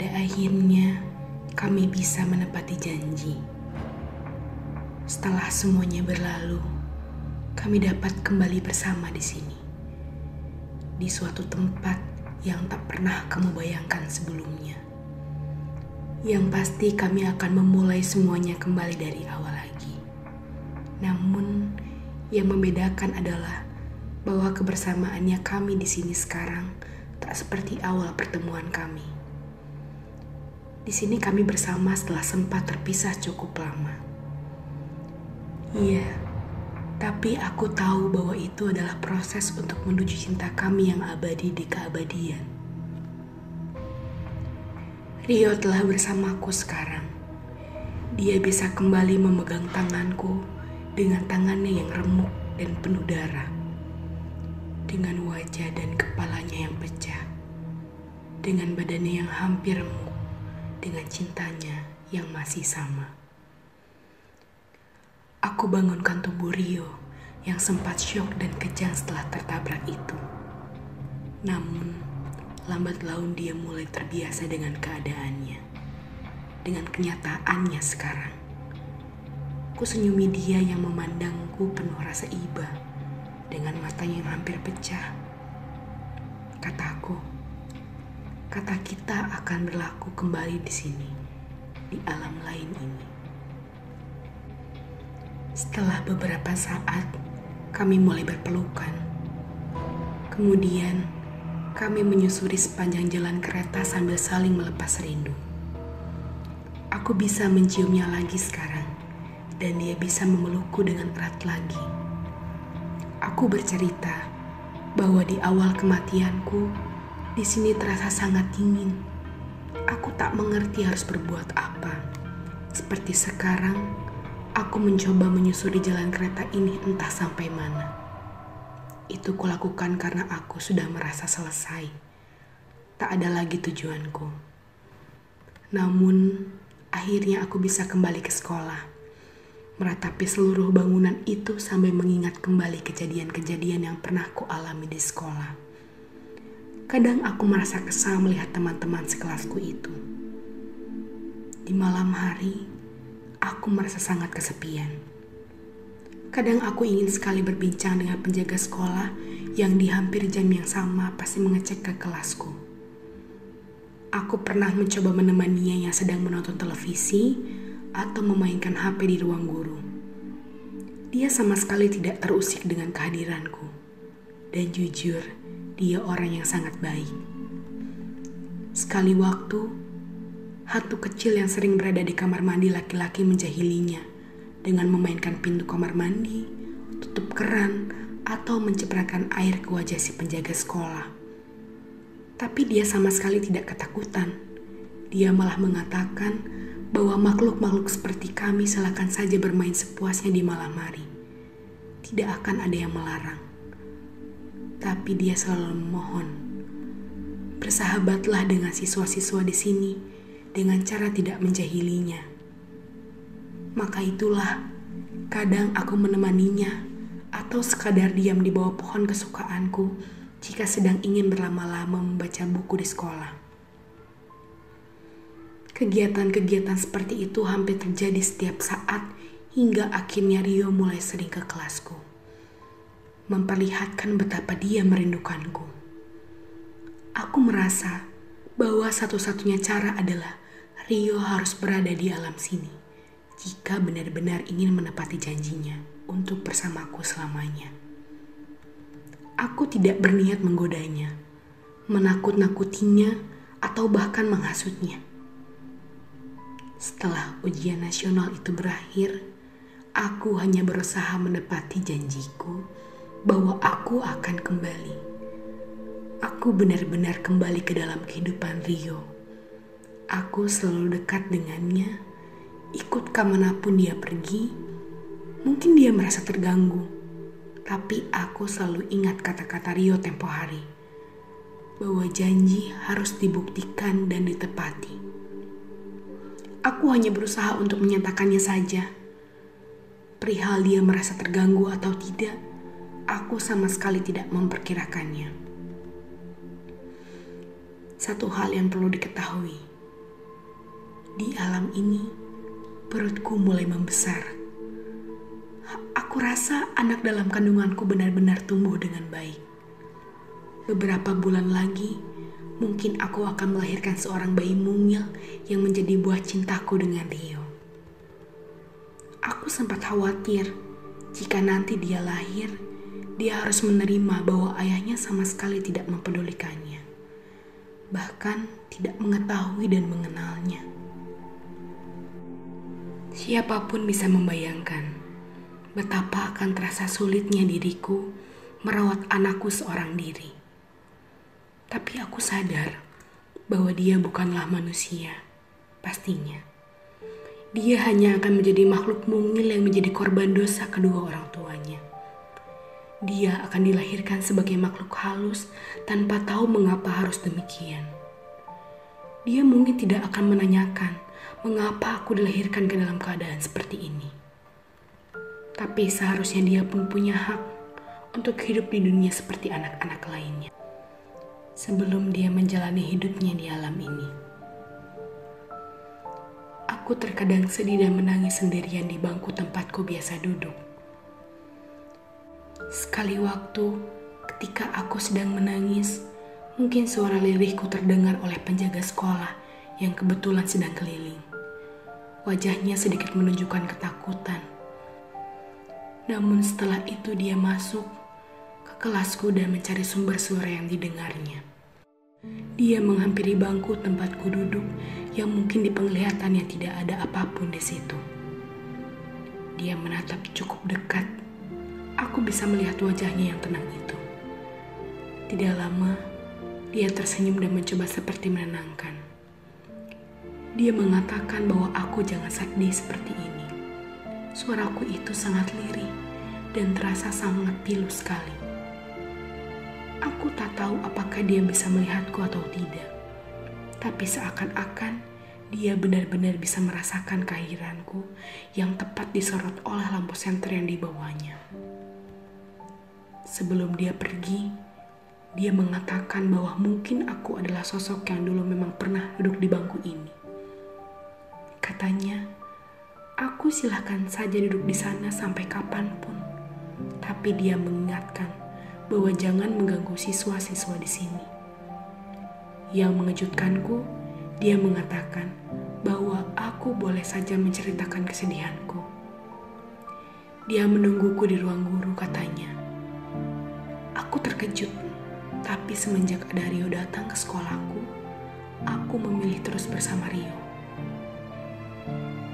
Pada akhirnya, kami bisa menepati janji. Setelah semuanya berlalu, kami dapat kembali bersama di sini, di suatu tempat yang tak pernah kamu bayangkan sebelumnya. Yang pasti, kami akan memulai semuanya kembali dari awal lagi. Namun, yang membedakan adalah bahwa kebersamaannya kami di sini sekarang tak seperti awal pertemuan kami. Di sini kami bersama setelah sempat terpisah cukup lama. Iya, tapi aku tahu bahwa itu adalah proses untuk menuju cinta kami yang abadi di keabadian. Rio telah bersamaku sekarang. Dia bisa kembali memegang tanganku dengan tangannya yang remuk dan penuh darah dengan wajah dan kepalanya yang pecah, dengan badannya yang hampir remuk, dengan cintanya yang masih sama. Aku bangunkan tubuh Rio yang sempat syok dan kejang setelah tertabrak itu. Namun, lambat laun dia mulai terbiasa dengan keadaannya, dengan kenyataannya sekarang. Ku senyumi dia yang memandangku penuh rasa iba dengan matanya yang hampir pecah. Kataku, kata kita akan berlaku kembali di sini, di alam lain ini. Setelah beberapa saat, kami mulai berpelukan. Kemudian, kami menyusuri sepanjang jalan kereta sambil saling melepas rindu. Aku bisa menciumnya lagi sekarang, dan dia bisa memelukku dengan erat lagi. Aku bercerita bahwa di awal kematianku, di sini terasa sangat dingin. Aku tak mengerti harus berbuat apa. Seperti sekarang, aku mencoba menyusuri jalan kereta ini entah sampai mana. Itu kulakukan karena aku sudah merasa selesai. Tak ada lagi tujuanku. Namun, akhirnya aku bisa kembali ke sekolah meratapi seluruh bangunan itu sambil mengingat kembali kejadian-kejadian yang pernah ku alami di sekolah. Kadang aku merasa kesal melihat teman-teman sekelasku itu. Di malam hari, aku merasa sangat kesepian. Kadang aku ingin sekali berbincang dengan penjaga sekolah yang di hampir jam yang sama pasti mengecek ke kelasku. Aku pernah mencoba menemaninya yang sedang menonton televisi atau memainkan HP di ruang guru. Dia sama sekali tidak terusik dengan kehadiranku. Dan jujur, dia orang yang sangat baik. Sekali waktu, hantu kecil yang sering berada di kamar mandi laki-laki menjahilinya dengan memainkan pintu kamar mandi, tutup keran, atau menciprakan air ke wajah si penjaga sekolah. Tapi dia sama sekali tidak ketakutan. Dia malah mengatakan bahwa makhluk-makhluk seperti kami silakan saja bermain sepuasnya di malam hari. Tidak akan ada yang melarang. Tapi dia selalu memohon, bersahabatlah dengan siswa-siswa di sini dengan cara tidak menjahilinya. Maka itulah, kadang aku menemaninya atau sekadar diam di bawah pohon kesukaanku jika sedang ingin berlama-lama membaca buku di sekolah. Kegiatan-kegiatan seperti itu hampir terjadi setiap saat hingga akhirnya Rio mulai sering ke kelasku. Memperlihatkan betapa dia merindukanku. Aku merasa bahwa satu-satunya cara adalah Rio harus berada di alam sini jika benar-benar ingin menepati janjinya untuk bersamaku selamanya. Aku tidak berniat menggodanya, menakut-nakutinya, atau bahkan menghasutnya setelah ujian nasional itu berakhir, aku hanya berusaha menepati janjiku bahwa aku akan kembali. Aku benar-benar kembali ke dalam kehidupan Rio. Aku selalu dekat dengannya, ikut ke mana pun dia pergi. Mungkin dia merasa terganggu, tapi aku selalu ingat kata-kata Rio tempo hari bahwa janji harus dibuktikan dan ditepati. Aku hanya berusaha untuk menyatakannya saja. Perihal dia merasa terganggu atau tidak, aku sama sekali tidak memperkirakannya. Satu hal yang perlu diketahui, Di alam ini, perutku mulai membesar. Aku rasa anak dalam kandunganku benar-benar tumbuh dengan baik. Beberapa bulan lagi, mungkin aku akan melahirkan seorang bayi mungil yang menjadi buah cintaku dengan Rio. Aku sempat khawatir jika nanti dia lahir, dia harus menerima bahwa ayahnya sama sekali tidak mempedulikannya, bahkan tidak mengetahui dan mengenalnya. Siapa pun bisa membayangkan betapa akan terasa sulitnya diriku merawat anakku seorang diri. Tapi aku sadar bahwa dia bukanlah manusia, pastinya. Dia hanya akan menjadi makhluk mungil yang menjadi korban dosa kedua orang tuanya. Dia akan dilahirkan sebagai makhluk halus tanpa tahu mengapa harus demikian. Dia mungkin tidak akan menanyakan mengapa aku dilahirkan ke dalam keadaan seperti ini. Tapi seharusnya dia pun punya hak untuk hidup di dunia seperti anak-anak lainnya. Sebelum dia menjalani hidupnya di alam ini. Aku terkadang sedih dan menangis sendirian di bangku tempatku biasa duduk. Sekali waktu, ketika aku sedang menangis, mungkin suara lirihku terdengar oleh penjaga sekolah yang kebetulan sedang keliling. Wajahnya sedikit menunjukkan ketakutan. Namun setelah itu dia masuk ke kelasku dan mencari sumber suara yang didengarnya. Dia menghampiri bangku tempatku duduk yang mungkin di penglihatannya tidak ada apa pun di situ. Dia menatap cukup dekat. Aku bisa melihat wajahnya yang tenang itu. Tidak lama, dia tersenyum dan mencoba seperti menenangkan. Dia mengatakan bahwa aku jangan sedih seperti ini. Suaraku itu sangat lirih dan terasa sangat pilu sekali. Aku tak tahu apakah dia bisa melihatku atau tidak. Tapi seakan-akan dia benar-benar bisa merasakan kehadiranku yang tepat disorot oleh lampu senter yang dibawanya. Sebelum dia pergi, dia mengatakan bahwa mungkin aku adalah sosok yang dulu memang pernah duduk di bangku ini. Katanya, aku silahkan saja duduk di sana sampai kapan pun. Tapi dia mengingatkan bahwa jangan mengganggu siswa-siswa di sini. Yang mengejutkanku, dia mengatakan bahwa aku boleh saja menceritakan kesedihanku. Dia menungguku di ruang guru katanya. Aku terkejut, tapi semenjak ada Rio datang ke sekolahku, aku memilih terus bersama Rio.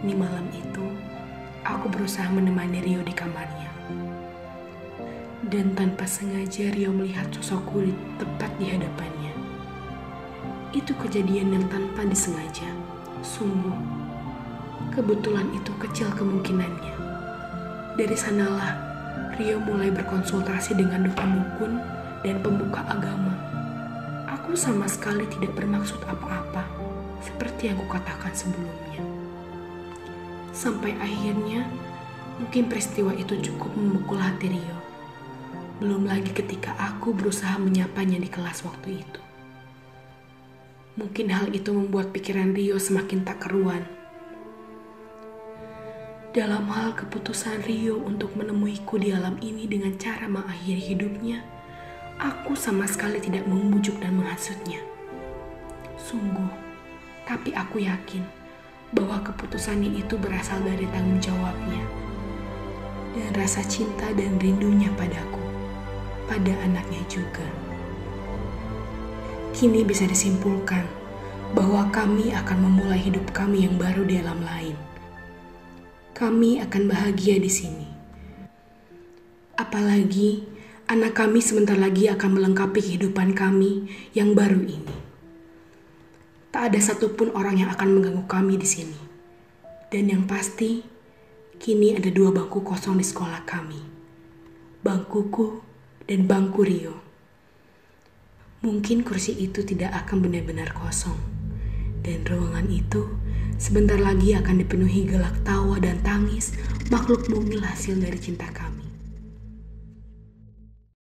Di malam itu, aku berusaha menemani Rio di kamarnya. Dan tanpa sengaja Rio melihat sosokku di tepat di hadapannya. Itu kejadian yang tanpa disengaja. Sungguh, kebetulan itu kecil kemungkinannya. Dari sanalah Rio mulai berkonsultasi dengan dukun-dukun dan pembuka agama. Aku sama sekali tidak bermaksud apa-apa, seperti yang kukatakan sebelumnya. Sampai akhirnya, mungkin peristiwa itu cukup memukul hati Rio. Belum lagi ketika aku berusaha menyapanya di kelas waktu itu. Mungkin hal itu membuat pikiran Rio semakin tak keruan. Dalam hal keputusan Rio untuk menemuiku di alam ini dengan cara mengakhiri hidupnya, aku sama sekali tidak membujuk dan menghasutnya. Sungguh, tapi aku yakin bahwa keputusannya itu berasal dari tanggung jawabnya dan rasa cinta dan rindunya padaku, pada anaknya juga. Kini bisa disimpulkan bahwa kami akan memulai hidup kami yang baru di alam lain. Kami akan bahagia di sini. Apalagi anak kami sebentar lagi akan melengkapi kehidupan kami yang baru ini. Tak ada satupun orang yang akan mengganggu kami di sini. Dan yang pasti, kini ada dua bangku kosong di sekolah kami. Bangkuku dan bangku Rio. Mungkin kursi itu tidak akan benar-benar kosong. Dan ruangan itu sebentar lagi akan dipenuhi gelak tawa dan tangis makhluk mungil hasil dari cinta kami.